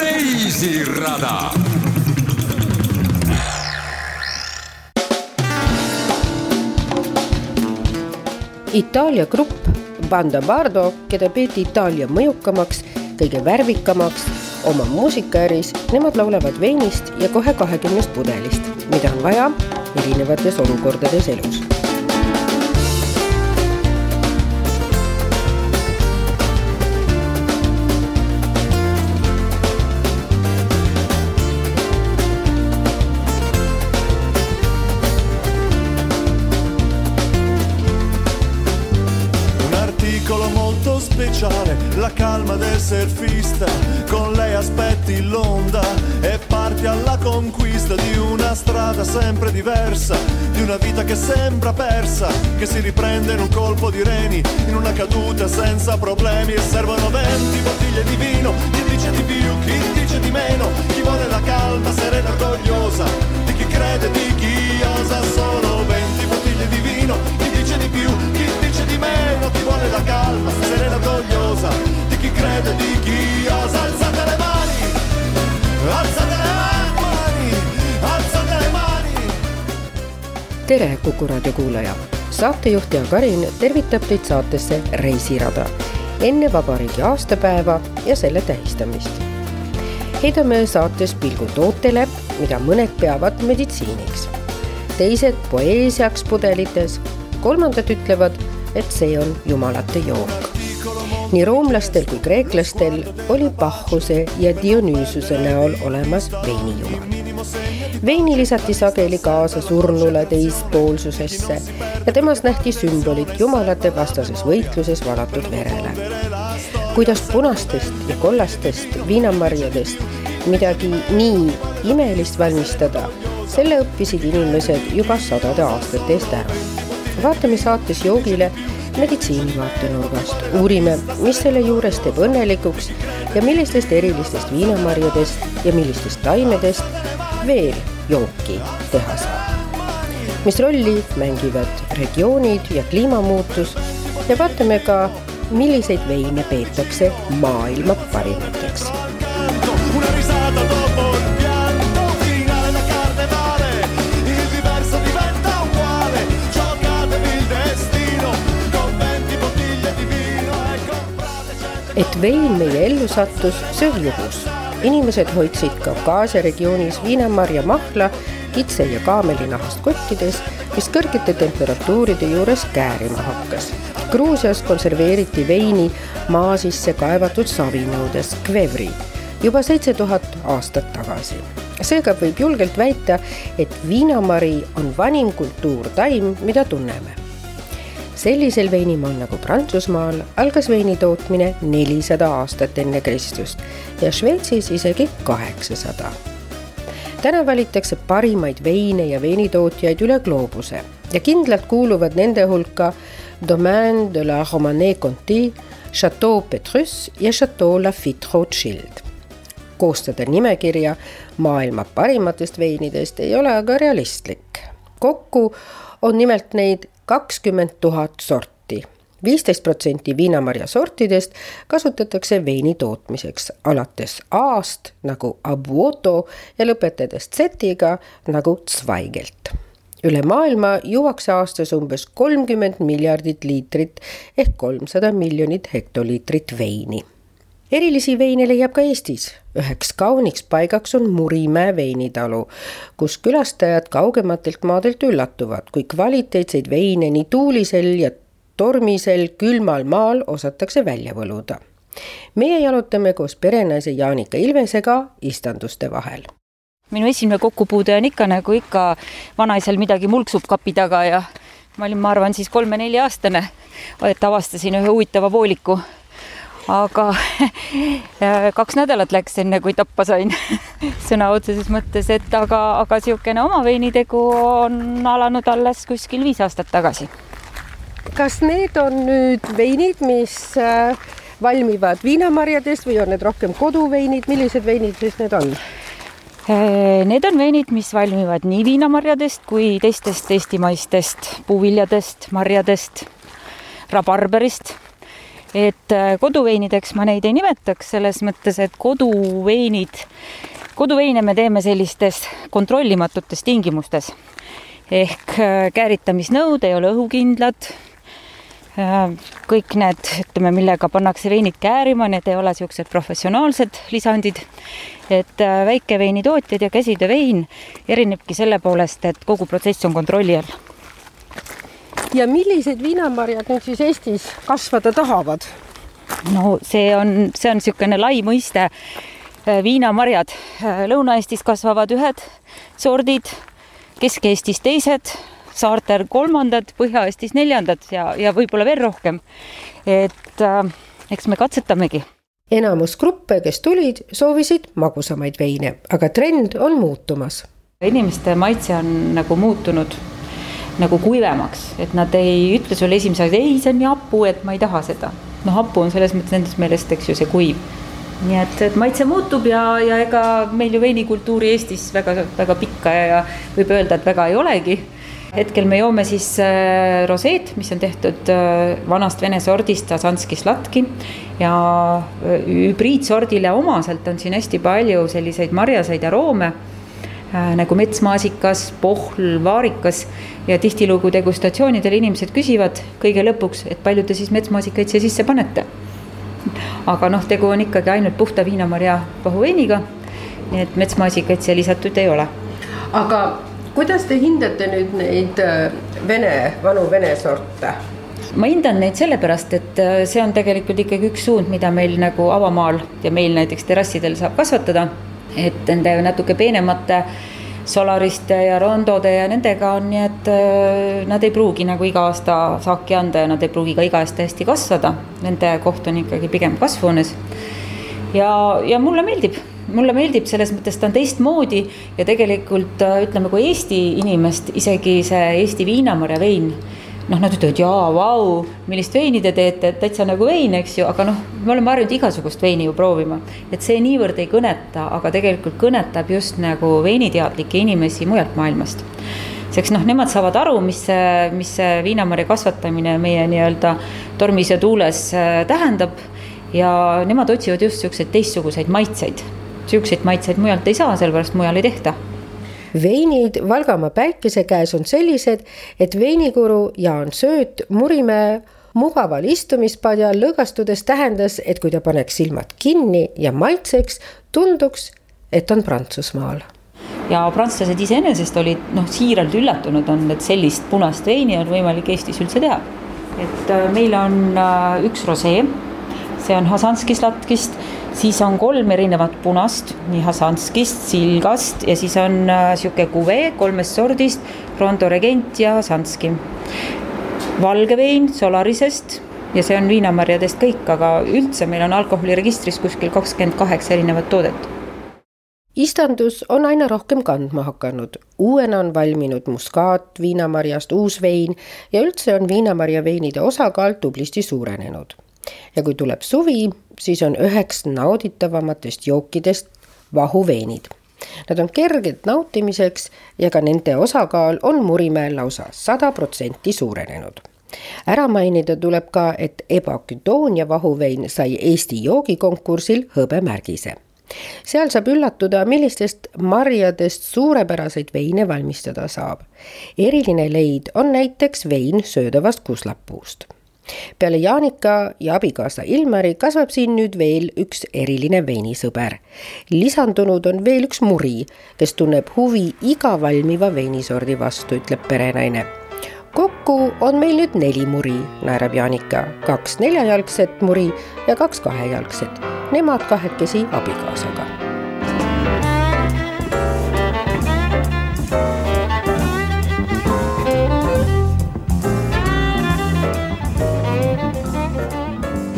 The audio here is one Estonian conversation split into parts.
Reisirada. Itaalia grupp Banda Bardo, keda peeti Itaalia mõjukamaks, kõige värvikamaks oma muusikaäris, nemad laulavad veinist ja kohe kahekümnest pudelist, mida on vaja erinevates olukordades elus speciale, la calma del surfista, con lei aspetti l'onda e parti alla conquista di una strada sempre diversa, di una vita che sembra persa, che si riprende in un colpo di reni, in una caduta senza problemi e servono venti bottiglie di vino, chi dice di più, chi dice di meno, chi vuole la calma serena orgogliosa, di chi crede, di chi osa solo venti bottiglie di vino, chi dice di più, vuole la calma serena e orgogliosa, di chi crede, di chi osa, alzate le mani, alzate le mani, alzate le mani. tere, Kuku raadio kuulaja! saatejuht Jaak Karin tervitab teid saatesse Reisirada enne vabariigi aastapäeva ja selle tähistamist. heidame saates pilgu tootele, mida mõned peavad meditsiiniks, teised poeesiaks pudelites, kolmandad ütlevad, et see on jumalate jook. nii roomlastel kui kreeklastel oli Bacchuse ja Dionüüsuse näol olemas veinijumal veini lisati sageli kaasa surnule teispoolsusesse ja temas nähti sümbolit jumalate vastases võitluses valatud verele. kuidas punastest ja kollastest viinamarjadest midagi nii imelist valmistada, selle õppisid inimesed juba sadade aastate eest ära. Vaatame saates joogile meditsiini vaatenurgast, uurime, mis selle juures teeb õnnelikuks ja millistest erilistest viinamarjadest ja millistest taimedest veel jooki teha saab. mis rolli mängivad regioonid ja kliimamuutus ja vaatame ka, milliseid veine peetakse maailma parimateks. Vein meie ellu sattus, see on juhus. inimesed hoidsid Kaukaasia regioonis viinamarja mahla kitse ja kaamelinahast kottides, mis kõrgete temperatuuride juures käärima hakkas. Gruusias konserveeriti veini maa sisse kaevatud savinõudes kvevri juba seitse tuhat aastat tagasi. seega võib julgelt väita, et viinamari on vanim kultuurtaim, mida tunneme sellisel veinimaal nagu Prantsusmaal algas veini tootmine nelisada aastat enne Kristust ja Šveitsis isegi kaheksasada. täna valitakse parimaid veine ja veinitootjaid üle gloobuse ja kindlalt kuuluvad nende hulka Domaine de la Romanée Conti, Chateau Petrus ja Chateau Lafite Rothschild. koostada nimekirja maailma parimatest veinidest ei ole aga realistlik. kokku on nimelt neid kakskümmend tuhat sorti. viisteist protsenti viinamarja sortidest kasutatakse veini tootmiseks, alates A-st nagu Abuoto ja lõpetades Z-iga nagu Zweigelt. üle maailma juuakse aastas umbes kolmkümmend miljardit liitrit ehk kolmsada miljonit hektoliitrit veini erilisi veine leiab ka Eestis. üheks kauniks paigaks on Murimäe veinitalu, kus külastajad kaugematelt maadelt üllatuvad, kui kvaliteetseid veine nii tuulisel ja tormisel külmal maal osatakse välja võluda. meie jalutame koos perenaise Jaanika Ilvesega istanduste vahel minu esimene kokkupuude on ikka nagu ikka vanaisal midagi mulksub kapi taga ja ma olin, ma arvan, siis kolme-nelja-aastane, et avastasin ühe huvitava vooliku. Aga kaks nädalat läks enne, kui tappa sain sõna otseses mõttes, et aga, aga niisugune oma veinitegu on alanud alles kuskil viis aastat tagasi. kas need on nüüd veinid, mis äh, valmivad viinamarjadest või on need rohkem koduveinid, millised veinid siis need on? Äh, need on veinid, mis valmivad nii viinamarjadest kui teistest eestimaistest puuviljadest, marjadest, rabarberist. Et äh, koduveinideks ma neid ei nimetaks selles mõttes, et koduveinid, koduveine me teeme sellistes kontrollimatutes tingimustes. Ehk äh, kääritamisnõud ei ole õhukindlad. Kõik need, ütleme, millega pannakse veinid käärima, need ei ole niisugused professionaalsed lisandid. Et äh, väikeveinitootjad ja käsitöövein erinebki selle poolest, et kogu protsess on kontrolli all. Ja millised viinamarjad nüüd siis Eestis kasvada tahavad? no see on, see on niisugune lai mõiste. Äh, viinamarjad äh, Lõuna-Eestis kasvavad ühed sordid, Kesk-Eestis teised, saartel kolmandad, Põhja-Eestis neljandad ja, ja võib-olla veel rohkem. et äh, eks me katsetamegi enamus gruppe, kes tulid, soovisid magusamaid veine, aga trend on muutumas. inimeste maitse on nagu muutunud nagu kuivemaks, et nad ei ütle sulle esimese asja, ei, see on nii hapu, et ma ei taha seda. noh, hapu on selles mõttes nendest meelest, eks ju, see kuiv. nii et, et maitse muutub ja, ja ega meil ju veinikultuuri Eestis väga, väga pikka ja, ja võib öelda, et väga ei olegi hetkel me joome siis äh, roseed, mis on tehtud äh, vanast vene sordist Asanski slatki ja äh, hübriidsordile omaselt on siin hästi palju selliseid marjaseid aroome nagu metsmaasikas, pohl, vaarikas ja tihtilugu degustatsioonidel inimesed küsivad kõige lõpuks, et palju te siis metsmaasikaid siia sisse panete. aga noh, tegu on ikkagi ainult puhta viinamarja pahuveiniga. nii et metsmaasikaid siia lisatud ei ole. aga kuidas te hindate nüüd neid äh, vene, vanu vene sorte? ma hindan neid sellepärast, et äh, see on tegelikult ikkagi üks suund, mida meil nagu avamaal ja meil näiteks terrassidel saab kasvatada. Et nende natuke peenemate Solariste ja Rondode ja nendega on nii, et äh, nad ei pruugi nagu iga aasta saaki anda ja nad ei pruugi ka iga aasta hästi kasvada. Nende koht on ikkagi pigem kasvuhoones. ja, ja mulle meeldib mulle meeldib selles mõttes, ta on teistmoodi ja tegelikult äh, ütleme, kui Eesti inimest isegi see Eesti viinamarja vein noh, nad ütlevad jaa, vau, millist veini te teete, et täitsa nagu vein, eks ju, aga noh, me oleme harjunud igasugust veini ju proovima. et see niivõrd ei kõneta, aga tegelikult kõnetab just nagu veiniteadlikke inimesi mujalt maailmast. sest noh, nemad saavad aru, mis see, mis see viinamarja kasvatamine meie nii-öelda tormis ja tuules äh, tähendab ja nemad otsivad just niisuguseid teistsuguseid maitseid niisuguseid maitseid mujalt ei saa, sellepärast mujal ei tehta veinid Valgamaa päikese käes on sellised, et veinikuru Jaan Sööt Murimäe mugaval istumispadjal lõõgastudes tähendas, et kui ta paneks silmad kinni ja maitseks, tunduks, et on Prantsusmaal. ja prantslased iseenesest olid noh, siiralt üllatunud on, et sellist punast veini on võimalik Eestis üldse teha. et äh, meil on äh, üks rosee, see on Hasanski slatkist siis on kolm erinevat punast, nii Hasanskist, Silgast ja siis on niisugune äh, kuvee kolmest sordist, Rondo Regent ja Hasanski. valge vein Solarisest ja see on viinamarjadest kõik, aga üldse meil on alkoholiregistris kuskil kakskümmend kaheksa erinevat toodet. Istandus on aina rohkem kandma hakanud, uuena on valminud muskaat viinamarjast uus vein ja üldse on viinamarja veinide osakaal tublisti suurenenud ja kui tuleb suvi, siis on üheks nauditavamatest jookidest vahuveinid. Nad on kerged nautimiseks ja ka nende osakaal on Murimäel lausa sada protsenti suurenenud. ära mainida tuleb ka, et Ebaküdoonia vahuvein sai Eesti joogikonkursil hõbemärgise seal saab üllatuda, millistest marjadest suurepäraseid veine valmistada saab. eriline leid on näiteks vein söödavast kuslapuust peale Jaanika ja abikaasa Ilmari kasvab siin nüüd veel üks eriline veinisõber. lisandunud on veel üks muri, kes tunneb huvi iga valmiva veinisordi vastu, ütleb perenaine. kokku on meil nüüd neli muri, naerab Jaanika, kaks neljajalgset muri ja kaks kahejalgset. Nemad kahekesi abikaasaga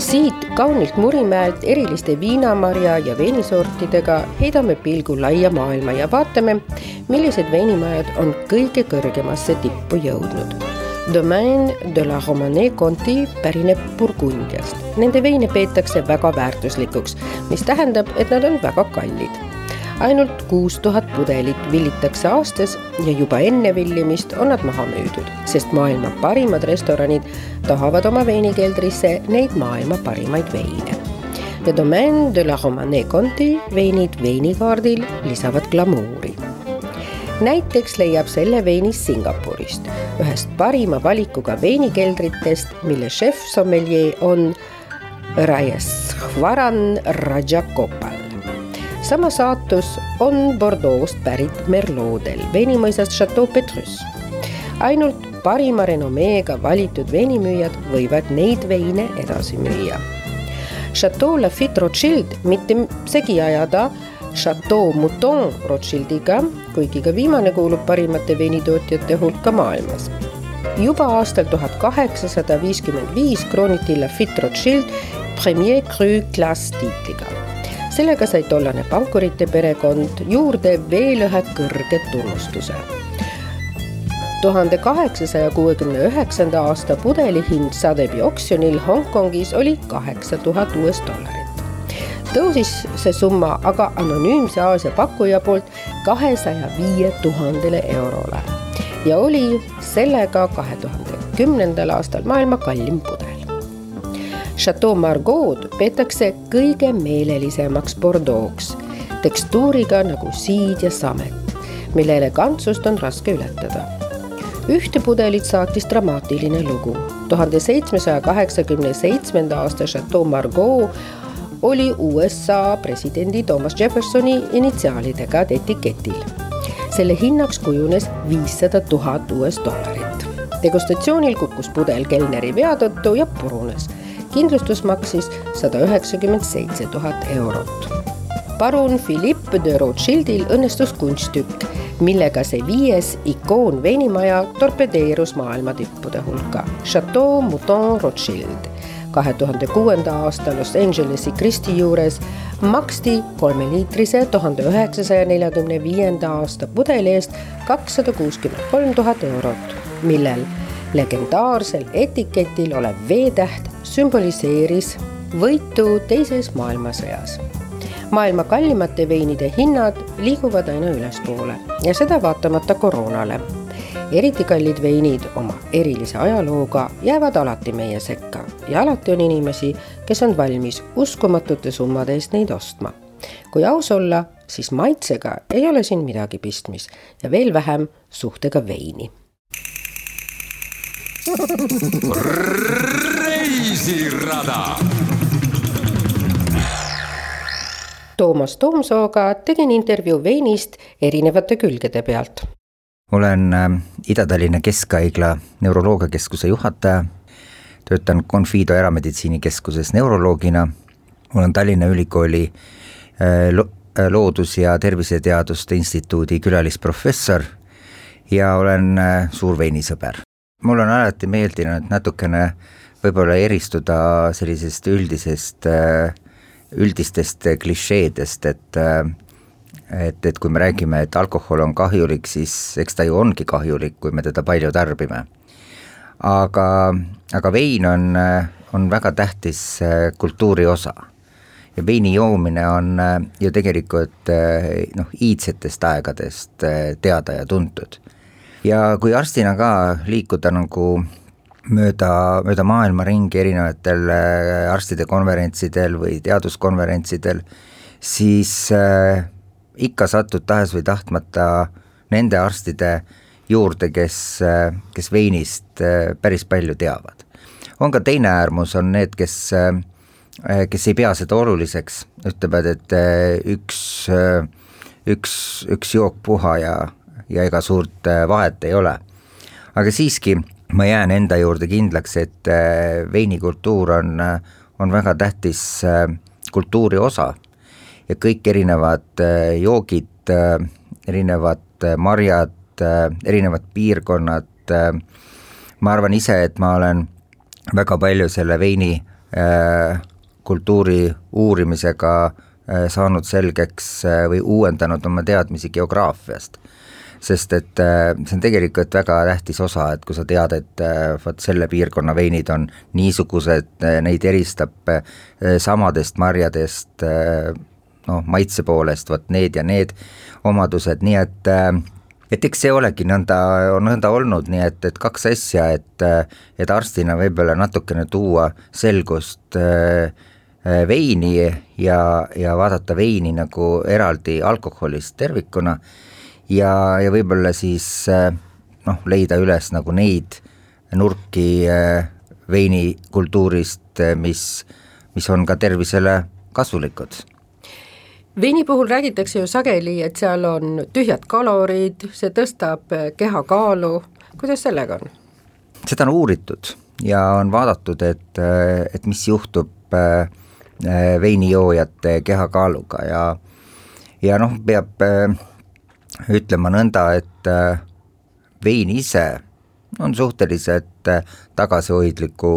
siit kaunilt Murimäelt eriliste viinamarja ja veinisortidega heidame pilgu laia maailma ja vaatame, millised veinimajad on kõige kõrgemasse tippu jõudnud. Domaine de la Romanée Conti pärineb Burgundiast. Nende veine peetakse väga väärtuslikuks, mis tähendab, et nad on väga kallid ainult kuus tuhat pudelit villitakse aastas ja juba enne villimist on nad maha müüdud, sest maailma parimad restoranid tahavad oma veinikeldrisse neid maailma parimaid veine. Le Domaine de la Romanée Conti veinid veinikaardil lisavad glamuuri näiteks leiab selle veini Singapurist, ühest parima valikuga veinikeldritest, mille šef sommelier on Reyes Varan Rajakopal sama saatus on Bordeaux'st pärit Merlodel veinimõisast Chateau Petrus. ainult parima renomeega valitud veinimüüjad võivad neid veine edasi müüa. Chateau Lafitte Rothschild mitte segi ajada Chateau Mouton Rothschildiga, kuigi ka viimane kuulub parimate veinitootjate hulka maailmas. juba aastal tuhat kaheksasada viiskümmend viis krooniti Lafitte Rothschild Premier Cru Class tiitliga sellega sai tollane pankurite perekond juurde veel ühe kõrge tunnustuse. tuhande kaheksasaja kuuekümne üheksanda aasta pudeli hind Sotheby's oksjonil Hongkongis oli kaheksa tuhat US dollarit. tõusis see summa aga anonüümse Aasia pakkuja poolt kahesaja viie tuhandele eurole ja oli sellega kahe tuhande kümnendal aastal maailma kallim pudel. Chateau Margaux peetakse kõige meelelisemaks Bordeaux'ks, tekstuuriga nagu siid ja samet, mille elegantsust on raske ületada. ühte pudelit saatis dramaatiline lugu. tuhande seitsmesaja kaheksakümne seitsmenda aasta Chateau Margaux oli USA presidendi Thomas Jeffersoni initsiaalidega etiketil. selle hinnaks kujunes viissada tuhat US dollarit. degustatsioonil kukkus pudel kelneri vea tõttu ja purunes kindlustus maksis sada üheksakümmend seitse tuhat eurot. parun Philippe de Rothschildil õnnestus kunsttükk, millega see viies ikoon veinimaja torpedeerus maailma tippude hulka. Chateau Mouton Rothschild kahe tuhande kuuenda aasta Los Angelesi Kristi juures maksti kolmeliitrise tuhande üheksasaja neljakümne viienda aasta pudeli eest kakssada kuuskümmend kolm tuhat eurot, millel legendaarsel etiketil olev V-täht sümboliseeris võitu teises maailmasõjas. maailma kallimate veinide hinnad liiguvad aina ülespoole ja seda vaatamata koroonale. eriti kallid veinid oma erilise ajalooga jäävad alati meie sekka ja alati on inimesi, kes on valmis uskumatute summade eest neid ostma. kui aus olla, siis maitsega ei ole siin midagi pistmist ja veel vähem suhtega veini reisirada. Toomas Toomsooga tegin intervjuu veinist erinevate külgede pealt. olen äh, Ida-Tallinna Keskhaigla neuroloogiakeskuse juhataja, töötan Confido erameditsiinikeskuses neuroloogina, olen Tallinna Ülikooli äh, äh, loodus- ja terviseteaduste instituudi külalisprofessor ja olen suur veinisõber mul on alati meeldinud natukene võib-olla eristuda sellisest üldisest, üldistest klišeedest, et et, et kui me räägime, et alkohol on kahjulik, siis eks ta ju ongi kahjulik, kui me teda palju tarbime. aga, aga vein on, on väga tähtis kultuuri osa. ja veini joomine on ju tegelikult noh, iidsetest aegadest teada ja tuntud ja kui arstina ka liikuda nagu mööda, mööda maailma ringi erinevatel äh, arstide konverentsidel või teaduskonverentsidel, siis äh, ikka satud tahes või tahtmata nende arstide juurde, kes, äh, kes veinist päris palju teavad. on ka teine äärmus, on need, kes kes ei pea seda oluliseks, ütlevad, et üks üks, üks jook puha ja ja ega suurt äh, vahet ei ole. aga siiski ma jään enda juurde kindlaks, et äh, veinikultuur on, äh, on väga tähtis kultuuri osa ja kõik erinevad joogid, erinevad marjad, erinevad piirkonnad, ma arvan ise, et ma olen väga palju selle veini kultuuri uurimisega saanud selgeks või uuendanud oma teadmisi geograafiast sest et see on tegelikult väga tähtis osa, et kui sa tead, et vot selle piirkonna veinid on niisugused, neid eristab samadest marjadest noh, maitse poolest vot need ja need omadused, nii et et eks see olegi nõnda, nõnda olnud, nii et, et kaks asja, et et arstina võib-olla natukene tuua selgust äh, veini ja, ja vaadata veini nagu eraldi alkoholist tervikuna ja, ja võib-olla siis noh, leida üles nagu neid nurki äh, veinikultuurist, mis, mis on ka tervisele kasulikud veini puhul räägitakse ju sageli, et seal on tühjad kalorid, see tõstab kehakaalu, kuidas sellega on? seda on uuritud ja on vaadatud, et, et mis juhtub äh, veinijoojate kehakaaluga ja ja noh, peab äh, ütlema nõnda, et äh, vein ise on suhteliselt tagasihoidliku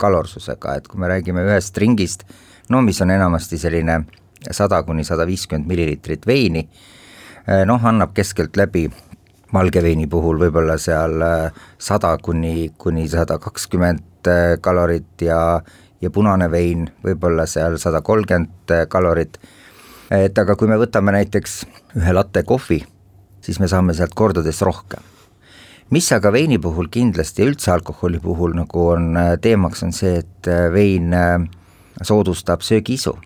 kalorsusega, et kui me räägime ühest ringist, no mis on enamasti selline sada kuni sada viiskümmend milliliitrit veini, noh, annab keskeltläbi valge veini puhul võib-olla seal sada kuni, kuni sada kakskümmend kalorit ja ja punane vein võib-olla seal sada kolmkümmend kalorit, et aga kui me võtame näiteks ühe latte kohvi, siis me saame sealt kordades rohkem. mis aga veini puhul kindlasti ja üldse alkoholi puhul nagu on teemaks, on see, et vein soodustab söögiisu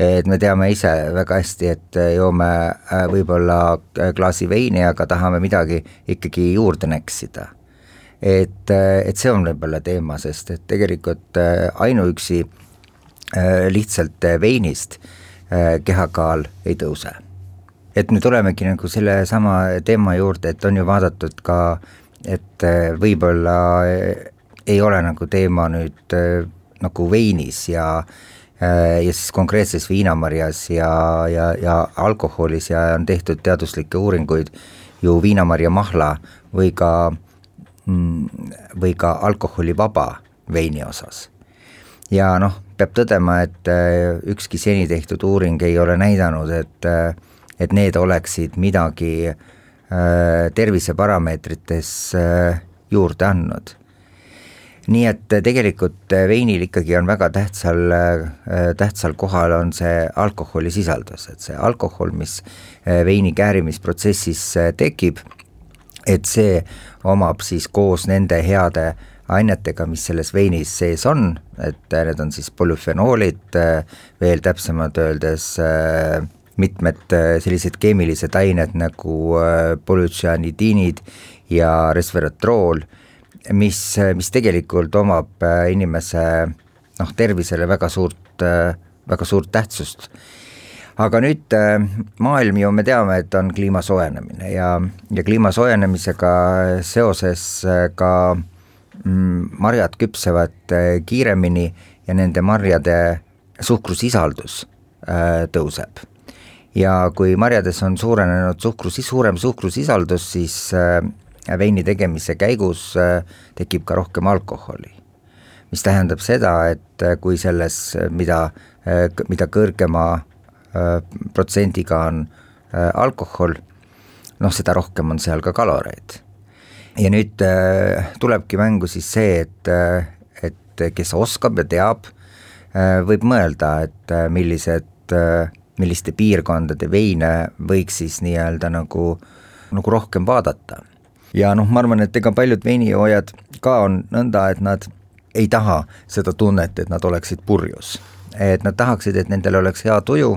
et me teame ise väga hästi, et joome äh, võib-olla äh, klaasi veini, aga tahame midagi ikkagi juurde näksida. et, äh, et see on võib-olla teema, sest et tegelikult ainuüksi lihtsalt veinist kehakaal ei tõuse. et me tulemegi nagu sellesama teema juurde, et on ju vaadatud ka, et võib-olla ei ole nagu teema nüüd nagu veinis ja äh, Äh, ja siis konkreetses viinamarjas ja, ja, ja alkoholis ja on tehtud teaduslikke uuringuid ju viinamarja mahla või ka, mm, või ka alkoholivaba veini osas. Ja noh, peab tõdema, et äh, ükski seni tehtud uuring ei ole näidanud, et, äh, et need oleksid midagi terviseparameetrites juurde andnud. Nii et tegelikult veinil ikkagi on väga tähtsal, tähtsal kohal on see alkoholisisaldus, et see alkohol, mis veini käärimisprotsessis tekib, et see omab siis koos nende heade ainetega, mis selles veinis sees on, et need on siis polüfenoolid, veel täpsemalt öeldes mitmed sellised keemilised ained nagu polütsüanidiinid ja resveratrool mis, mis tegelikult omab äh, inimese noh, tervisele väga suurt, äh, väga suurt tähtsust. aga nüüd äh, maailm ju me teame, et on kliima soojenemine ja, ja kliima soojenemisega seoses ka mm, marjad küpsevad kiiremini ja nende marjade suhkrusisaldus tõuseb ja kui marjades on suurenenud suhkrus, suurem suhkrusisaldus, siis veini tegemise käigus äh, tekib ka rohkem alkoholi. mis tähendab seda, et äh, kui selles, mida, äh, mida kõrgema protsendiga on alkohol, noh, seda rohkem on seal ka kaloreid. Ja nüüd tulebki mängu siis see, et, et kes oskab ja teab, võib mõelda, et millised, milliste piirkondade veine võiks siis nii-öelda nagu, nagu rohkem vaadata ja noh, ma arvan, et ega paljud veinijoojad ka on nõnda, et nad ei taha seda tunnet, et nad oleksid purjus. et nad tahaksid, et nendel oleks hea tuju,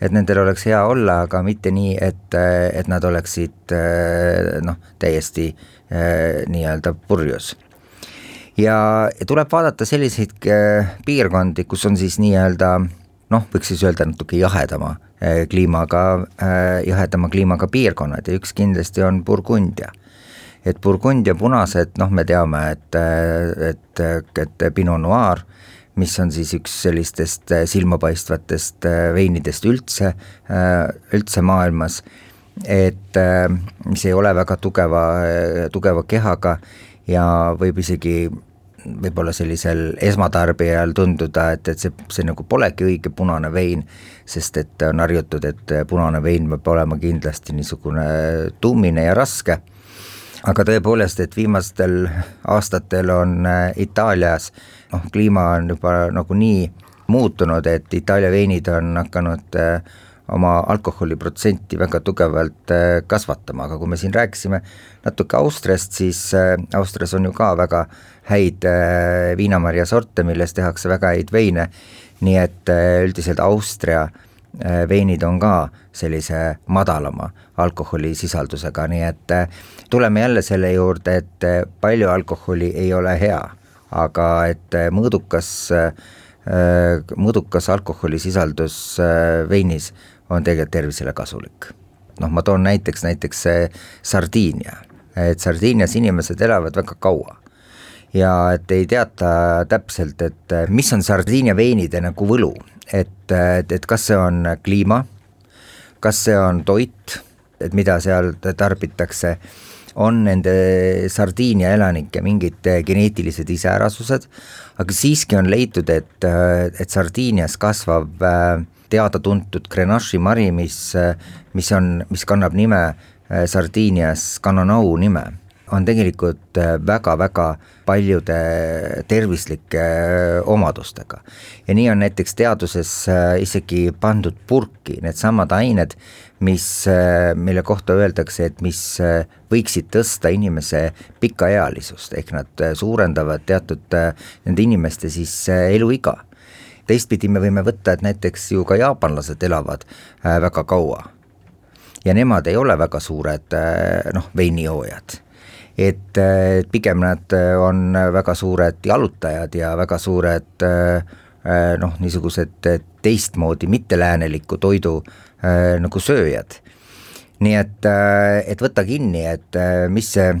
et nendel oleks hea olla, aga mitte nii, et, et nad oleksid noh, täiesti nii-öelda purjus. Ja tuleb vaadata selliseid piirkondi, kus on siis nii-öelda noh, võiks siis öelda natuke jahedama kliimaga, jahedama kliimaga piirkonnad ja üks kindlasti on Burgundia. Et Burgundia punased, noh, me teame, et, et, et Pinot Noir, mis on siis üks sellistest silmapaistvatest veinidest üldse, üldse maailmas, et mis ei ole väga tugeva, tugeva kehaga ja võib isegi võib-olla sellisel esmatarbijal tunduda, et, et see, see nagu polegi õige punane vein, sest et on harjutud, et punane vein peab olema kindlasti niisugune tummine ja raske, aga tõepoolest, et viimastel aastatel on äh, Itaalias noh, kliima on juba nagunii muutunud, et Itaalia veinid on hakanud äh, oma alkoholiprotsenti väga tugevalt äh, kasvatama, aga kui me siin rääkisime natuke Austriast, siis äh, Austrias on ju ka väga häid äh, viinamarja sorte, millest tehakse väga häid veine, nii et üldiselt Austria veinid on ka sellise madalama alkoholisisaldusega, nii et tuleme jälle selle juurde, et palju alkoholi ei ole hea, aga et mõõdukas mõõdukas alkoholisisaldus veinis on tegelikult tervisele kasulik. noh, ma toon näiteks, näiteks Sardiinia, et Sardiinias inimesed elavad väga kaua. Ja et ei teata täpselt, et mis on Sardiinia veinide nagu võlu, et, et, et kas see on kliima, kas see on toit, et mida seal tarbitakse, on nende Sardiinia elanike mingid geneetilised iseärasused, aga siiski on leitud, et, et Sardiinias kasvav äh, teada-tuntud Grenache'i mari, mis, mis on, mis kannab nime äh, Sardiinias Canonau nime, on tegelikult väga-väga äh, paljude tervislike äh, omadustega. ja nii on näiteks teaduses isegi pandud purki needsamad ained, mis, mille kohta öeldakse, et mis võiksid tõsta inimese pikaealisust, ehk nad suurendavad teatud nende inimeste siis eluiga teistpidi me võime võtta, et näiteks ju ka jaapanlased elavad äh, väga kaua. ja nemad ei ole väga suured äh, noh, veinijoojad. et äh, pigem nad on väga suured jalutajad ja väga suured noh, niisugused teistmoodi mittelääneliku toidu nagu sööjad. nii et, et võta kinni, et mis see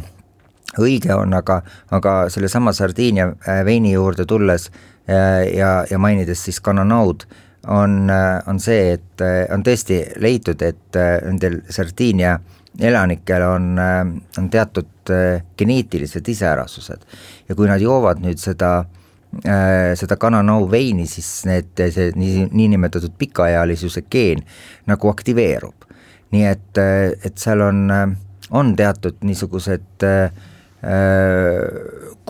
õige on, aga, aga sellesama Sardiinia veini juurde tulles ja, ja mainides siis Canonaud, on, on see, et on tõesti leitud, et nendel Sardiinia elanikel on, on teatud geneetilised iseärasused ja kui nad joovad nüüd seda seda Cananau veini, siis need, see nii, niinimetatud pikaealisuse geen nagu aktiveerub. nii et, et seal on, on teatud niisugused äh,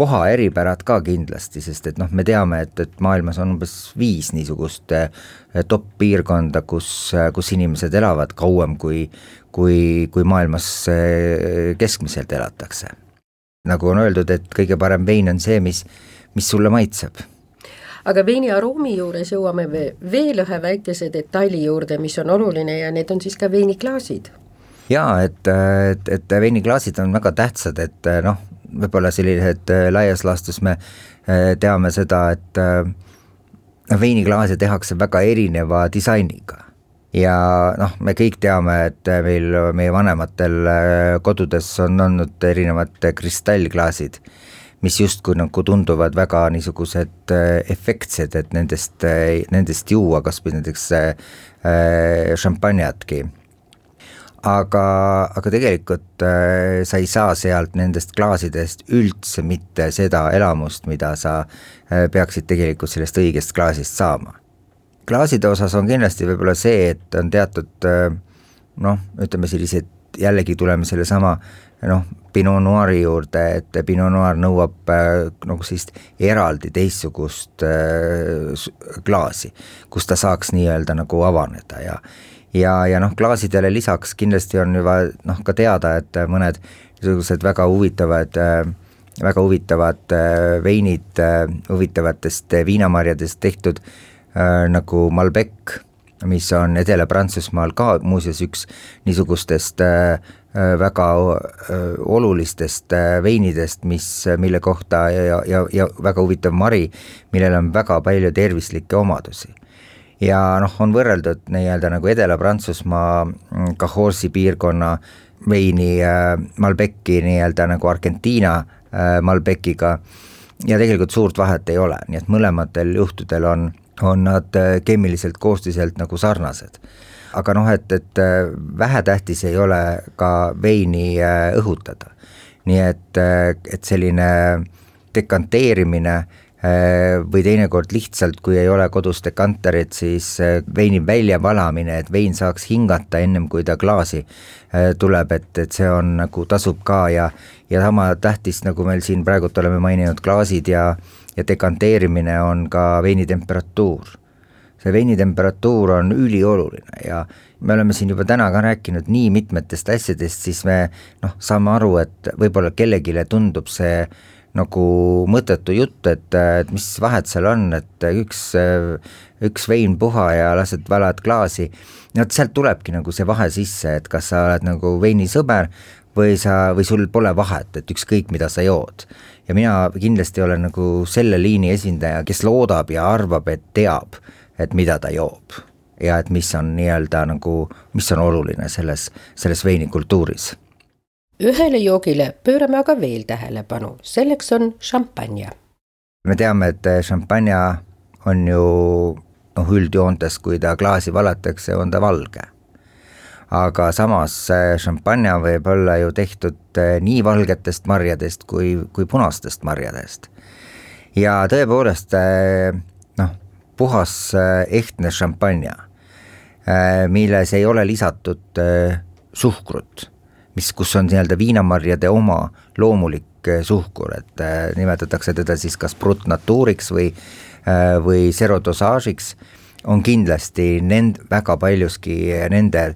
koha eripärad ka kindlasti, sest et noh, me teame, et, et maailmas on umbes viis niisugust top piirkonda, kus, kus inimesed elavad kauem, kui, kui, kui maailmas keskmiselt elatakse. nagu on öeldud, et kõige parem vein on see, mis, mis sulle maitseb aga veini aroomi juures jõuame veel ühe väikese detaili juurde, mis on oluline ja need on siis ka veiniklaasid jaa, et, et, et veiniklaasid on väga tähtsad, et noh, võib-olla sellised äh, laias laastus me äh, teame seda, et äh, veiniklaase tehakse väga erineva disainiga. Ja noh, me kõik teame, et meil, meie vanematel kodudes on olnud erinevad kristallklaasid, mis justkui nagu tunduvad väga niisugused efektsed, et nendest, nendest juua kas või näiteks šampanjatki aga, aga tegelikult äh, sa ei saa sealt nendest klaasidest üldse mitte seda elamust, mida sa äh, peaksid tegelikult sellest õigest klaasist saama. klaaside osas on kindlasti võib-olla see, et on teatud äh, noh, ütleme sellised, jällegi tuleme sellesama noh, Pinot Noiri juurde, et Pinot Noir nõuab nagu sellist eraldi teistsugust äh, klaasi, kus ta saaks nii-öelda nagu avaneda ja ja, ja noh, klaasidele lisaks kindlasti on juba noh, ka teada, et mõned niisugused väga huvitavad väga huvitavad veinid huvitavatest viinamarjadest tehtud nagu Malbec, mis on Edela-Prantsusmaal ka muuseas üks niisugustest väga olulistest veinidest, mis, mille kohta ja, ja, ja väga huvitav mari, millel on väga palju tervislikke omadusi ja noh, on võrreldud nii-öelda nagu Edela-Prantsusmaa mm, Cahorsi piirkonna veini äh, Malbec'i nii-öelda nagu Argentiina äh, Malbec'iga ja tegelikult suurt vahet ei ole, nii et mõlematel juhtudel on, on nad äh, keemiliselt koostiselt nagu sarnased. aga noh, et, et äh, vähetähtis ei ole ka veini õhutada. nii et, et selline dekanteerimine või teinekord lihtsalt, kui ei ole kodus dekanterit, siis äh, veini väljavalamine, et vein saaks hingata ennem kui ta klaasi äh, tuleb, et, et see on nagu tasub ka ja ja sama tähtis, nagu meil siin praegult oleme maininud, klaasid ja ja dekanteerimine on ka veini temperatuur. see veini temperatuur on ülioluline ja me oleme siin juba täna ka rääkinud nii mitmetest asjadest, siis me noh, saame aru, et võib-olla kellelegi tundub see nagu mõttetu jutt, et, et mis vahet seal on, et üks, üks vein puha ja lased, valad klaasi, no vot sealt tulebki nagu see vahe sisse, et kas sa oled nagu veinisõber või sa, või sul pole vahet, et ükskõik, mida sa jood. ja mina kindlasti olen nagu selle liini esindaja, kes loodab ja arvab, et teab, et mida ta joob. Ja et mis on nii-öelda nagu, mis on oluline selles, selles veinikultuuris ühele joogile pöörame aga veel tähelepanu, selleks on šampanja. me teame, et šampanja on ju noh, üldjoontes, kui ta klaasi valatakse, on ta valge. aga samas šampanja võib olla ju tehtud eh, nii valgetest marjadest kui, kui punastest marjadest. ja tõepoolest eh, noh, puhas eh, ehtne šampanja, milles ei ole lisatud suhkrut mis, kus on nii-öelda viinamarjade oma loomulik eh, suhkur, et äh, nimetatakse teda siis kas brutnatuuriks või äh,, või serodosaažiks, on kindlasti nend-, väga paljuski nende,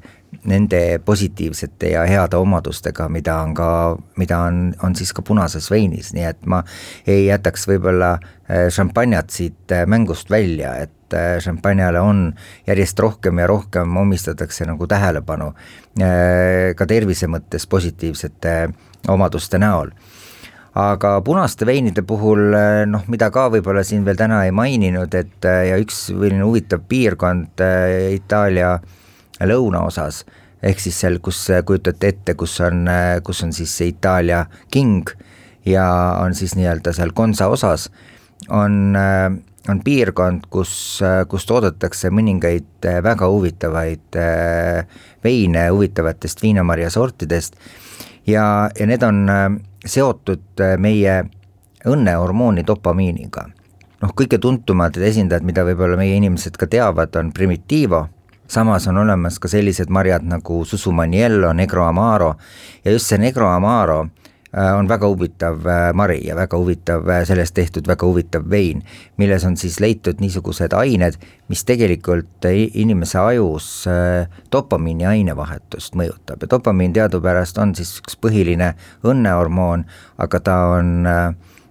nende positiivsete ja heade omadustega, mida on ka, mida on, on siis ka punases veinis, nii et ma ei jätaks võib-olla šampanjat siit mängust välja, et et šampanjale äh, on järjest rohkem ja rohkem omistatakse nagu tähelepanu äh, ka tervise mõttes positiivsete omaduste näol. Aga punaste veinide puhul äh, noh, mida ka võib-olla siin veel täna ei maininud, et ja üks selline huvitav piirkond Itaalia lõunaosas, ehk siis seal, kus kujutate ette, kus on, kus on siis see Itaalia king ja on siis nii-öelda seal Gonza osas, on on piirkond, kus, kus toodetakse mõningaid äh, väga huvitavaid äh, veine huvitavatest viinamarja sortidest ja, ja need on äh, seotud meie õnnehormooni dopamiiniga. noh, kõige tuntumad esindajad, mida võib-olla meie inimesed ka teavad, on Primitivo, samas on olemas ka sellised marjad nagu Susumaniello, Negro Amaro. Ja just see Negro Amaro Äh, on väga huvitav äh, mari ja väga huvitav, äh, sellest tehtud väga huvitav vein, milles on siis leitud niisugused ained, mis tegelikult inimese ajus dopamiini ainevahetust mõjutab. Ja dopamiin teadupärast on siis üks põhiline õnnehormoon, aga ta on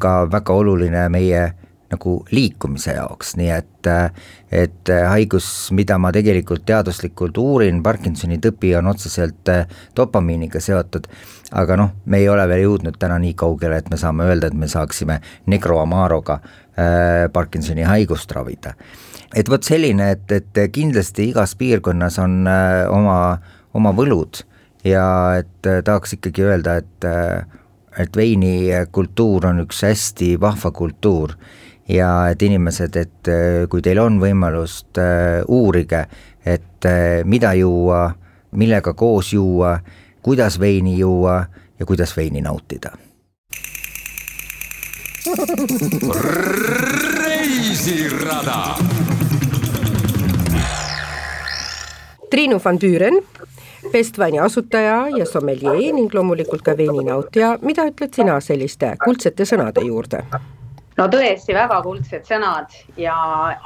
ka väga oluline meie nagu liikumise jaoks, nii et et haigus, mida ma tegelikult teaduslikult uurin, Parkinsoni tõbi on otseselt dopamiiniga seotud, aga noh, me ei ole veel jõudnud täna nii kaugele, et me saame öelda, et me saaksime Negro Amaroga äh, Parkinsoni haigust ravida. et vot selline, et, et kindlasti igas piirkonnas on äh, oma, oma võlud. Ja et äh, tahaks ikkagi öelda, et äh, et veinikultuur on üks hästi vahva kultuur ja et inimesed, et äh, kui teil on võimalust, äh, uurige, et äh, mida juua, millega koos juua kuidas veini juua ja kuidas veini nautida. reisirada. Triinu van Tüüren, Bestvaini asutaja ja sommeljee ning loomulikult ka veininautija, mida ütled sina selliste kuldsete sõnade juurde? No tõesti väga kuldsed sõnad ja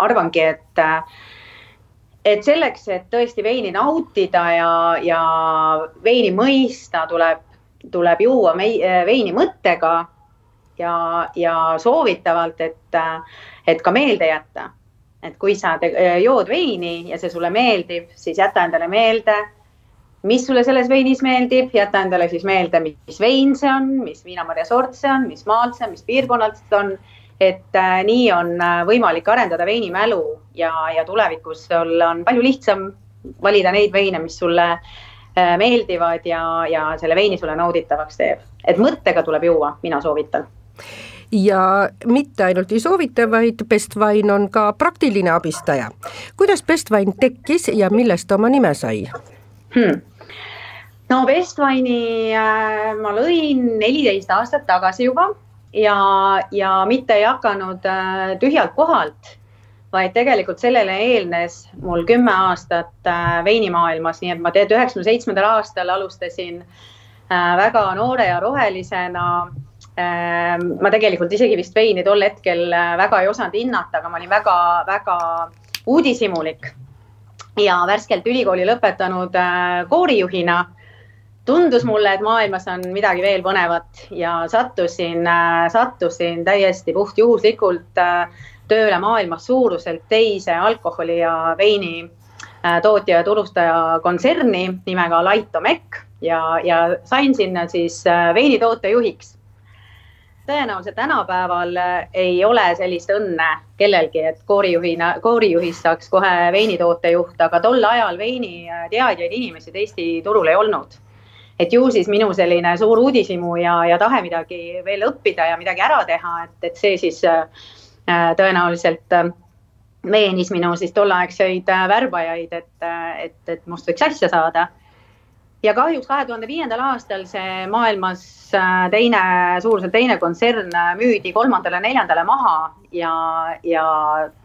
arvangi, et et selleks, et tõesti veini nautida ja, ja veini mõista, tuleb, tuleb juua mei, veini mõttega ja, ja soovitavalt, et, et ka meelde jätta. et kui sa te, jood veini ja see sulle meeldib, siis jäta endale meelde, mis sulle selles veinis meeldib, jäta endale siis meelde, mis vein see on, mis viinamarja sort see on, mis maalt see on, mis piirkonnalt see on et äh, nii on äh, võimalik arendada veinimälu ja, ja tulevikus sul on palju lihtsam valida neid veine, mis sulle äh, meeldivad ja, ja selle veini sulle nauditavaks teeb. et mõttega tuleb juua, mina soovitan ja mitte ainult ei soovita, vaid Bestwine on ka praktiline abistaja. kuidas Bestwine tekkis ja millest ta oma nime sai hmm.? no Bestwine'i äh, ma lõin neliteist aastat tagasi juba ja, ja mitte ei hakanud äh, tühjalt kohalt, vaid tegelikult sellele eelnes mul kümme aastat äh, veinimaailmas, nii et ma tegelikult üheksakümne seitsmendal aastal alustasin äh, väga noore ja rohelisena. Ma tegelikult isegi vist veini tol hetkel väga ei osanud hinnata, aga ma olin väga-väga uudishimulik. Ja värskelt ülikooli lõpetanud koorijuhina tundus mulle, et maailmas on midagi veel põnevat ja sattusin, äh, sattusin täiesti puhtjuhuslikult äh, tööle maailmas suuruselt teise alkoholi ja veini äh, tootja ja turustaja kontserni nimega Laitomek ja, ja sain sinna siis veinitoote juhiks. tõenäoliselt tänapäeval ei ole sellist õnne kellelgi, et koorijuhina, koorijuhist saaks kohe veinitoote juht, aga tol ajal veiniteadjaid inimesi Eesti turul ei olnud et ju siis minu selline suur uudishimu ja, ja tahe midagi veel õppida ja midagi ära teha, et, et see siis äh, tõenäoliselt äh, veenis minu siis tolleaegseid äh, värbajaid, et, et, et must võiks asja saada. ja kahjuks kahe tuhande viiendal aastal see maailmas teine, suuruselt teine kontsern müüdi kolmandale-neljandale maha ja, ja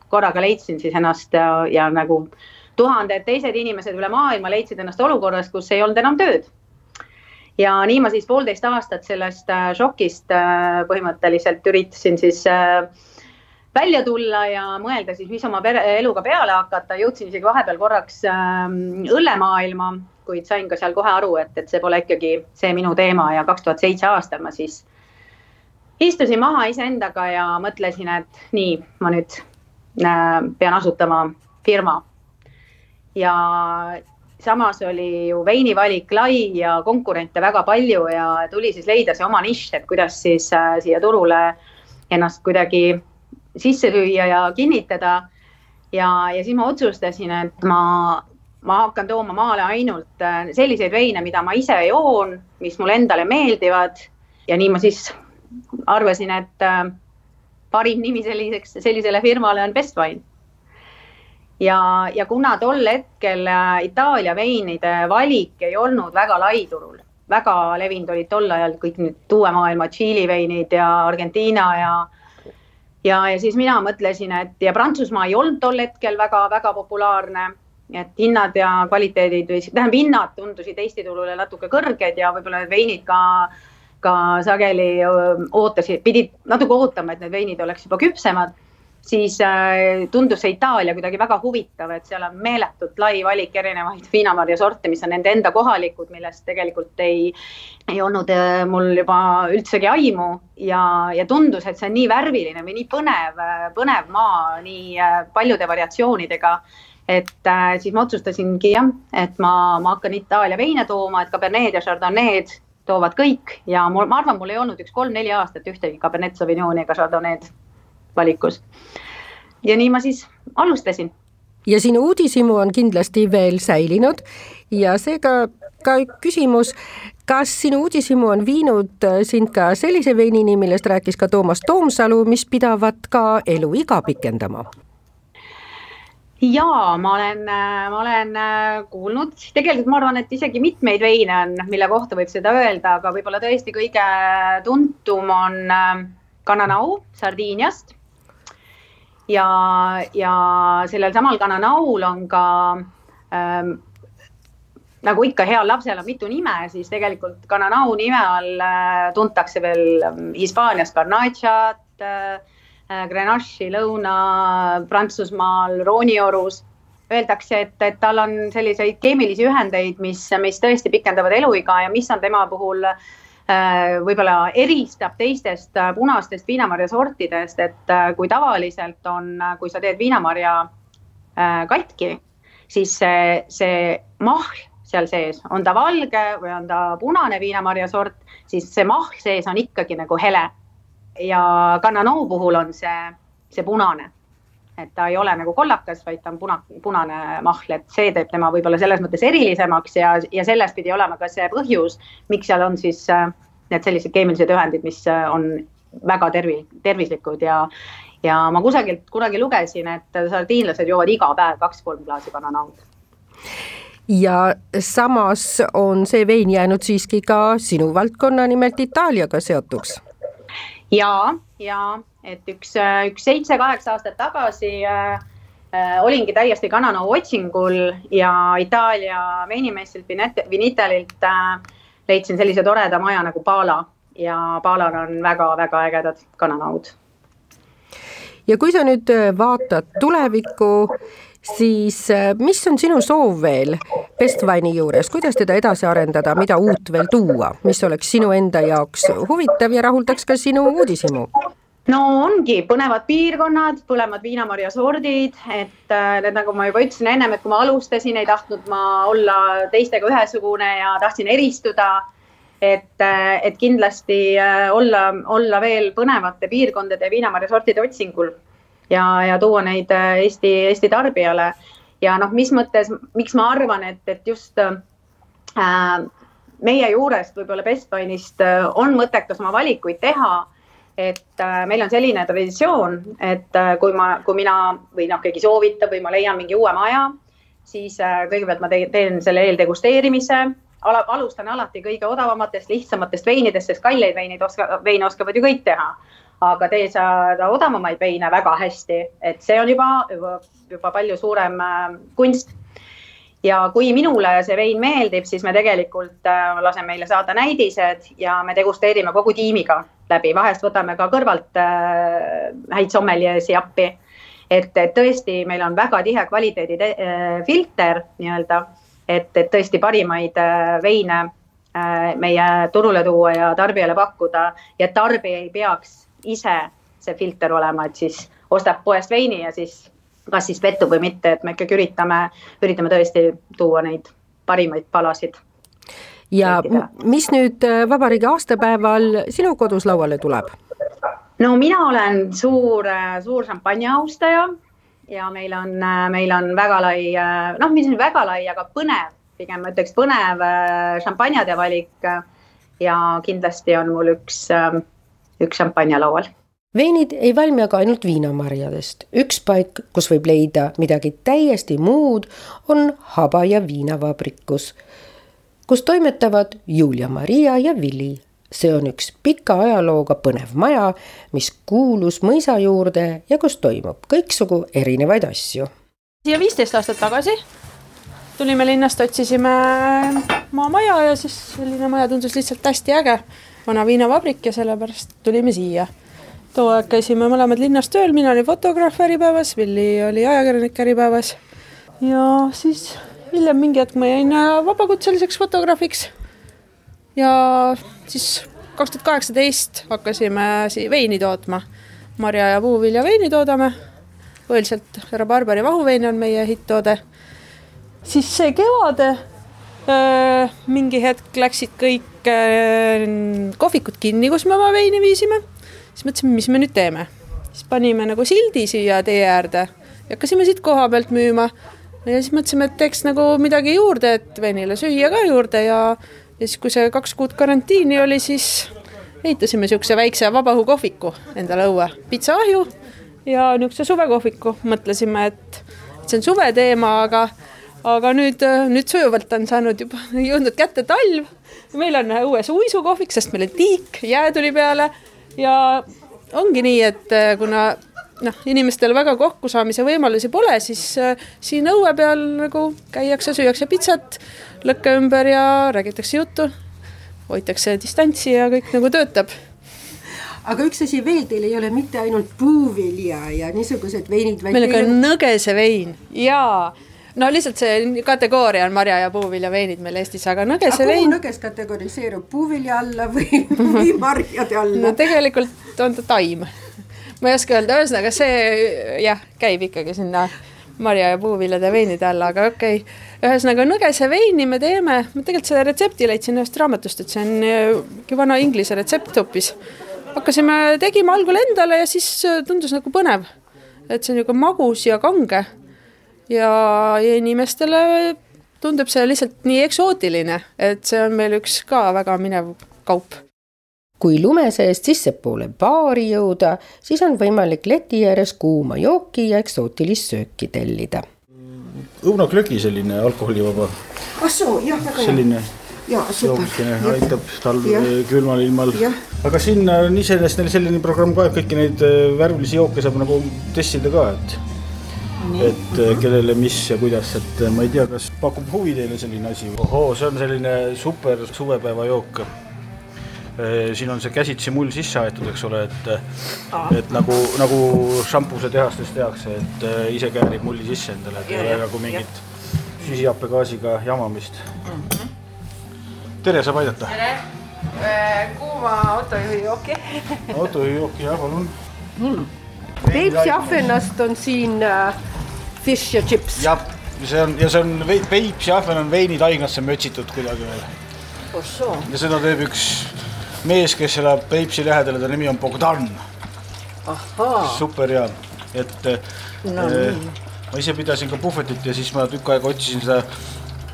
korraga leidsin siis ennast ja, ja nagu tuhanded teised inimesed üle maailma leidsid ennast olukorras, kus ei olnud enam tööd ja nii ma siis poolteist aastat sellest äh, šokist äh, põhimõtteliselt üritasin siis äh, välja tulla ja mõelda siis, mis oma pere, eluga peale hakata, jõudsin isegi vahepeal korraks ähm, õllemaailma, kuid sain ka seal kohe aru, et, et see pole ikkagi see minu teema ja kaks tuhat seitse aastal ma siis istusin maha iseendaga ja mõtlesin, et nii, ma nüüd pean asutama firma. ja samas oli ju veinivalik lai ja konkurente väga palju ja tuli siis leida see oma nišš, et kuidas siis äh, siia turule ennast kuidagi sisse lüüa ja kinnitada. ja, ja siis ma otsustasin, et ma, ma hakkan tooma maale ainult äh, selliseid veine, mida ma ise joon, mis mulle endale meeldivad ja nii ma siis arvasin, et äh, parim nimi selliseks, sellisele firmale on Best Wine ja, ja kuna tol hetkel äh, Itaalia veinide valik ei olnud väga lai turul, väga levinud olid tol ajal kõik need uue maailma Tšiili veinid ja Argentiina ja ja, ja siis mina mõtlesin, et ja Prantsusmaa ei olnud tol hetkel väga-väga populaarne, et hinnad ja kvaliteedid või tähendab, hinnad tundusid Eesti turule natuke kõrged ja võib-olla need veinid ka ka sageli ootasid, pidid natuke ootama, et need veinid oleks juba küpsemad siis äh, tundus see Itaalia kuidagi väga huvitav, et seal on meeletult lai valik erinevaid viinamarja sorte, mis on nende enda kohalikud, millest tegelikult ei, ei olnud äh, mul juba üldsegi aimu. Ja, ja tundus, et see on nii värviline või nii põnev, põnev maa nii äh, paljude variatsioonidega. Et äh, siis ma otsustasingi jah, et ma, ma hakkan Itaalia veine tooma, et Cabernet ja Chardonnay'd toovad kõik. Ja mul, ma arvan, mul ei olnud üks kolm-neli aastat ühtegi Cabernet Sauvignoni ega Chardonnay'd valikus. ja nii ma siis alustasin. ja sinu uudishimu on kindlasti veel säilinud ja seega ka küsimus, kas sinu uudishimu on viinud sind ka sellise veinini, millest rääkis ka Toomas Toomsalu, mis pidavat ka eluiga pikendama? ja ma olen, ma olen kuulnud, tegelikult ma arvan, et isegi mitmeid veine on, mille kohta võib seda öelda, aga võib-olla tõesti kõige tuntum on Cananau Sardiiniast ja, ja sellel samal Kananaul on ka ähm, nagu ikka heal lapsel on mitu nime, siis tegelikult Kananau nime all äh, tuntakse veel ähm, Hispaanias Garnachat äh,, äh Grenache'i Lõuna-Prantsusmaal, Rooniorus. Öeldakse, et, et tal on selliseid keemilisi ühendeid, mis, mis tõesti pikendavad eluiga ja mis on tema puhul äh, Äh, võib-olla eristab teistest äh, punastest viinamarja sortidest, et äh, kui tavaliselt on, kui sa teed viinamarja katki, siis see, see mahl seal sees, on ta valge või on ta punane viinamarja sort, siis see mahl sees on ikkagi nagu hele. ja Cananoo puhul on see, see punane et ta ei ole nagu kollakas, vaid ta on puna, punane mahl, et see teeb tema võib-olla selles mõttes erilisemaks ja, ja sellest pidi olema ka see põhjus, miks seal on siis äh, need sellised keemilised ühendid, mis äh, on väga tervi-, tervislikud ja ja ma kusagilt kunagi lugesin, et sardiinlased joovad iga päev kaks-kolm klaasi bananaud. Ja samas on see vein jäänud siiski ka sinu valdkonna, nimelt Itaaliaga seotuks. Ja, ja et üks, üks seitse-kaheksa aastat tagasi äh, äh, olingi täiesti kananau otsingul ja Itaalia veinimeistrilt Vinitalilt äh, leidsin sellise toreda maja nagu Pala ja Palal on väga-väga ägedad kananaud. ja kui sa nüüd äh, vaatad tulevikku, siis äh, mis on sinu soov veel Bestwine'i juures, kuidas teda edasi arendada, mida uut veel tuua, mis oleks sinu enda jaoks huvitav ja rahuldaks ka sinu uudishimu? No ongi põnevad piirkonnad, põlemad viinamarja sordid, et äh, need, nagu ma juba ütlesin ennem, et kui ma alustasin, ei tahtnud ma olla teistega ühesugune ja tahtsin eristuda. et, äh, et kindlasti äh, olla, olla veel põnevate piirkondade viinamarja sortide otsingul ja, ja tuua neid Eesti, Eesti tarbijale. ja noh, mis mõttes, miks ma arvan, et, et just äh, meie juurest võib-olla Bestwine'ist on mõttekas oma valikuid teha et äh, meil on selline traditsioon, et äh, kui ma, kui mina või noh, keegi soovitab või ma leian mingi uue maja, siis äh, kõigepealt ma teen, selle eeldegusteerimise Ala,. alustan alati kõige odavamatest, lihtsamatest veinidest, sest kalleid veineid oska, veine oskavad ju kõik teha. aga tee saada odavamaid veine väga hästi, et see on juba, juba, palju suurem kunst ja kui minule see vein meeldib, siis me tegelikult äh, laseme meile saada näidised ja me degusteerime kogu tiimiga läbi, vahest võtame ka kõrvalt äh, häid sommeljeesi appi. et, et tõesti, meil on väga tihe kvaliteedi äh, filter nii-öelda, et, et tõesti parimaid veine meie turule tuua ja tarbijale pakkuda. Ja tarbija ei peaks ise see filter olema, et siis ostab poest veini ja siis kas siis pettub või mitte, et me ikkagi üritame, üritame tõesti tuua neid parimaid palasid ja mis nüüd äh, vabariigi aastapäeval sinu kodus lauale tuleb? no mina olen suur, äh, suur šampanja austaja ja meil on, äh, meil on väga lai, noh, mis on väga lai, aga põnev, pigem ma ütleks põnev šampanjade valik. ja kindlasti on mul üks, üks šampanja laual veinid ei valmi aga ainult viinamarjadest. üks paik, kus võib leida midagi täiesti muud, on haba- ja viinavabrikus kus toimetavad Julia-Maria ja Vili. see on üks pika ajalooga põnev maja, mis kuulus mõisa juurde ja kus toimub kõiksugu erinevaid asju. siia viisteist aastat tagasi tulime linnast, otsisime maamaja ja siis selline maja tundus lihtsalt hästi äge, vana viinavabrik ja sellepärast tulime siia. Too aeg käisime mõlemad linnas tööl, mina olin fotograaf Äripäevas, Villi oli ajakirjanik Äripäevas ja siis hiljem mingi hetk ma jäin äh, vabakutseliseks fotograafiks. ja siis kaks tuhat kaheksateist hakkasime veini tootma. marja ja puuvilja veini toodame. põhiliselt härra Barberi vahuvein on meie hitt-toode. siis see kevade äh, mingi hetk läksid kõik äh, kohvikud kinni, kus me oma veini viisime. Siis mõtlesime, mis me nüüd teeme. siis panime nagu sildi siia tee äärde. Ja hakkasime siit koha pealt müüma. Ja siis mõtlesime, et teeks nagu midagi juurde, et veinile süüa ka juurde. Ja, ja siis, kui see kaks kuud karantiini oli, siis ehitasime niisuguse väikse vabaõhukohviku endale õue, pitsaahju ja niisuguse suvekohviku, mõtlesime, et, see on suve teema, aga aga nüüd, nüüd sujuvalt on saanud juba, jõudnud kätte talv. meil on õues uisukohvik, sest meil on tiik, jää tuli peale ja ongi nii, et kuna noh, inimestel väga kokkusaamise võimalusi pole, siis äh, siin õue peal nagu käiakse, süüakse pitsat lõkke ümber ja räägitakse juttu, hoitakse distantsi ja kõik nagu töötab. Aga üks asi veel, teil ei ole mitte ainult puuvilja ja niisugused veinid, meil on ka nõgesevein jaa no lihtsalt see kategooria on marja ja puuvilja veinid meil Eestis, aga nõgese vein. nõges kategoriseerub puuvilja alla või, või marjade alla? no tegelikult on ta taim ma ei oska öelda, ühesõnaga see jah, käib ikkagi sinna marja ja puuviljade veinide alla, aga okei okay.. ühesõnaga nõgese veini me teeme, ma tegelikult selle retsepti leidsin ühest raamatust, et see on äh, vana inglise retsept hoopis. hakkasime tegima algul endale ja siis äh, tundus nagu põnev, et see on niisugune magus ja kange ja, inimestele tundub see lihtsalt nii eksootiline, et see on meil üks ka väga minev kaup kui lume seest sissepoole baari jõuda, siis on võimalik leti ääres kuuma jooki ja eksootilist sööki tellida. õunaklögi selline alkoholivaba. ah soo, jah, väga hea. selline jooksikene aitab talv külmal ilmal. aga siin on iseenesest neil selline programm ka, et kõiki neid äh, värvilisi jooke saab nagu testida ka, et et äh, kellele, mis ja kuidas, et äh, ma ei tea, kas pakub huvi teile selline asi? ohoo, see on selline super suvepäevajook. Siin on see käsitsi mull sisse aetud, eks ole, et et nagu, nagu šampuse tehastes tehakse, et ise käärib mulli sisse endale, et ei ole nagu mingit süsihappegaasiga jamamist. Mm. -hmm tere, saab aidata? tere, äh, kuuma autojuhi jooki? Autojuhi jooki, jah, palun. Mm.. Peipsi ahvenast on siin äh, fish ja chips. jah, see on ja see on Peipsi ahven on veinitaignasse mötsitud kuidagi veel. ja seda teeb üks mees, kes elab Peipsi lähedal ja ta nimi on Bogdan. super hea, et no, äh, ma ise pidasin ka puhvetit ja siis ma tükk aega otsisin seda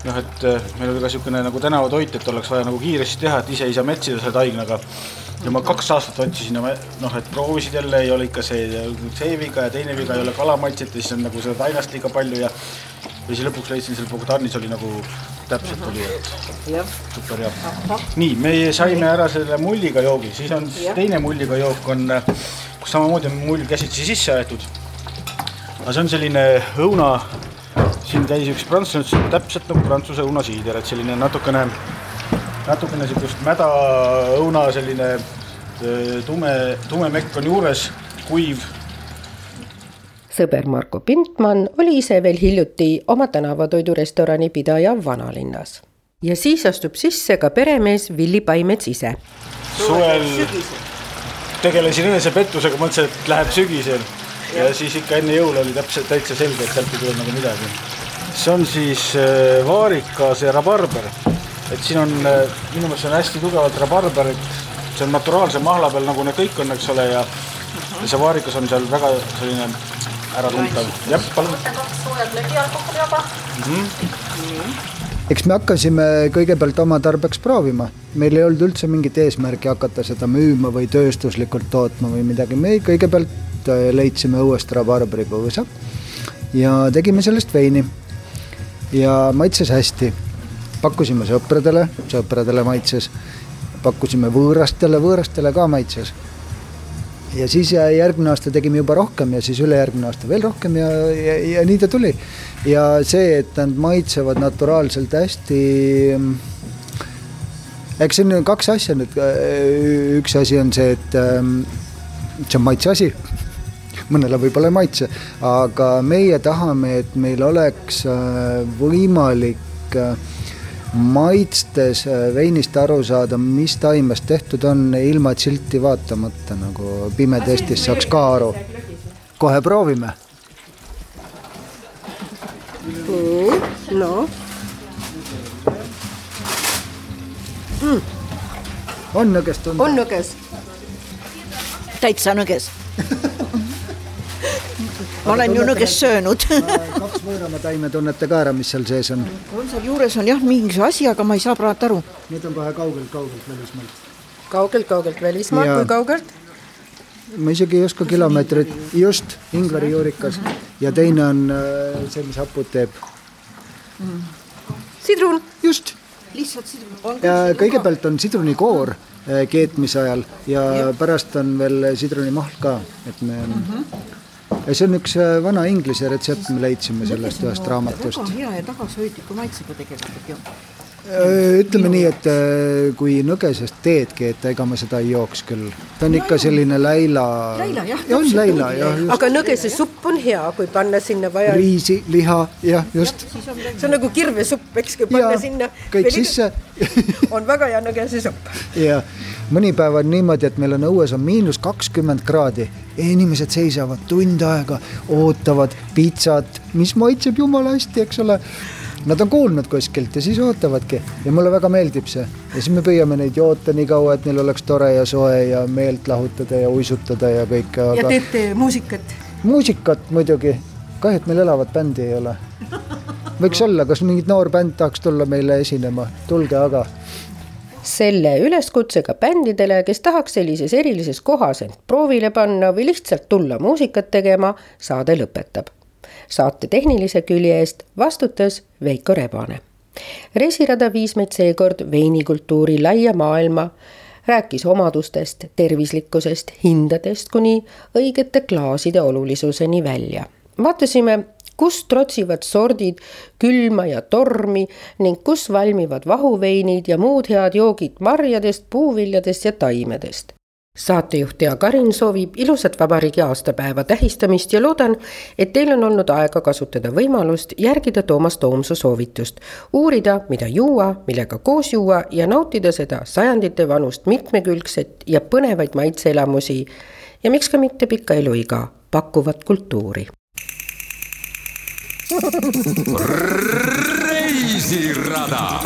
noh, et äh, meil oli ka niisugune nagu tänavatoit, et oleks vaja nagu kiiresti teha, et ise ei saa metsida selle taignaga. Ja ma kaks aastat otsisin ja ma noh, et proovisid jälle, ei ole ikka see, see viga ja teine viga ei ole kalamaitset ja siis on nagu seda tainast liiga palju ja ja siis lõpuks leidsin selle Bogdanis oli nagu täpselt oli, et super hea. nii, me saime ära selle mulliga joogi, siis on ja. teine mulliga jook on, kus samamoodi on mull käsitsi sisse aetud. aga see on selline õuna siin käis üks prantslane, ütles, täpselt nagu prantsuse õunasiider, et selline natukene, natukene niisugust mäda õuna selline tume, tume mekk on juures, kuiv. sõber Marko Pintmann oli ise veel hiljuti oma tänavatoidurestorani pidaja vanalinnas. ja siis astub sisse ka peremees Villi Paimets ise. suvel tegelesin enesepettusega, mõtlesin, et läheb sügisel ja siis ikka enne jõule oli täpselt täitsa selge, et sealt ei tule nagu midagi see on siis äh, vaarikas ja rabarber. Et siin on, äh, minu meelest on hästi tugevalt rabarberit, see on naturaalse mahla peal, nagu need kõik on, eks ole, ja ja see vaarikas on seal väga selline äratuntav. jah, palun. mm. -hmm. eks me hakkasime kõigepealt oma tarbeks proovima, meil ei olnud üldse mingit eesmärki hakata seda müüma või tööstuslikult tootma või midagi, me kõigepealt äh, leidsime õuest rabarberipõõsa ja tegime sellest veini ja maitses hästi. Pakkusime sõpradele, sõpradele maitses, pakkusime võõrastele, võõrastele ka maitses. ja siis järgmine aasta tegime juba rohkem ja siis ülejärgmine aasta veel rohkem ja, ja, ja nii ta tuli. ja see, et nad maitsevad naturaalselt hästi eks siin on kaks asja nüüd, üks asi on see, et ähm, see on maitse asi mõnele võib-olla ei maitse, aga meie tahame, et meil oleks äh, võimalik äh, maitstes äh, veinist aru saada, mis taimest tehtud on, ilma et silti vaatamata nagu pimedestist saaks ka aru. kohe proovime. no mm.. on nõges tunda? on nõges. täitsa nõges ma olen ju nõgest söönud kaks võõramaa taime tunnete ka ära, mis seal sees on? on seal juures on jah mingi asi, aga ma ei saa praegu aru. Need on kohe kaugelt-kaugelt välismaalt. kaugelt-kaugelt välismaalt, kui kaugelt? ma isegi ei oska kilomeetreid, just, Ingveri juurikas ja teine on äh, see, mis hapud teeb mm.. sidrun. just. lihtsalt sidrun. ja kõigepealt on sidrunikoor äh, keetmise ajal ja, ja pärast on veel sidrunimahl ka, et me mm. -hmm ja see on üks äh, vana inglise retsept, me leidsime sellest ühest raamatust. väga hea ja tagasihoidliku maitsega tegelikult ju äh, ütleme nii, et äh, kui nõgesest teed keeta, ega ma seda ei jooks küll. ta on ikka selline läila. läila jah. on läila jah. aga nõgesesupp on hea, kui panna sinna vaja. riisi, liha, jah, just. see on nagu kirvesupp, eks, kui panna ja, sinna. kõik sisse on väga hea nõgesesupp. jah mõni päev on niimoodi, et meil on õues on miinus kakskümmend kraadi. inimesed seisavad tund aega, ootavad pitsat, mis maitseb jumala hästi, eks ole. Nad on kuulnud kuskilt ja siis ootavadki ja mulle väga meeldib see. ja siis me püüame neid joota nii kaua, et neil oleks tore ja soe ja meelt lahutada ja uisutada ja kõike aga.... ja teete muusikat? muusikat muidugi, kahju, et meil elavat bändi ei ole. võiks olla, kas mingi noor bänd tahaks tulla meile esinema, tulge aga selle üleskutsega bändidele, kes tahaks sellises erilises kohas end proovile panna või lihtsalt tulla muusikat tegema, saade lõpetab. saate tehnilise külje eest vastutas Veiko Rebane. reisirada viis meid seekord veinikultuuri laia maailma, rääkis omadustest, tervislikkusest, hindadest kuni õigete klaaside olulisuseni välja. vaatasime, kus trotsivad sordid külma ja tormi ning kus valmivad vahuveinid ja muud head joogid marjadest, puuviljadest ja taimedest saatejuht Tea Karin soovib ilusat vabariigi aastapäeva tähistamist ja loodan, et teil on olnud aega kasutada võimalust järgida Toomas Toomsu soovitust. uurida, mida juua, millega koos juua ja nautida seda sajandite vanust mitmekülgset ja põnevaid maitseelamusi ja miks ka mitte pikka eluiga pakkuvat kultuuri. reisirada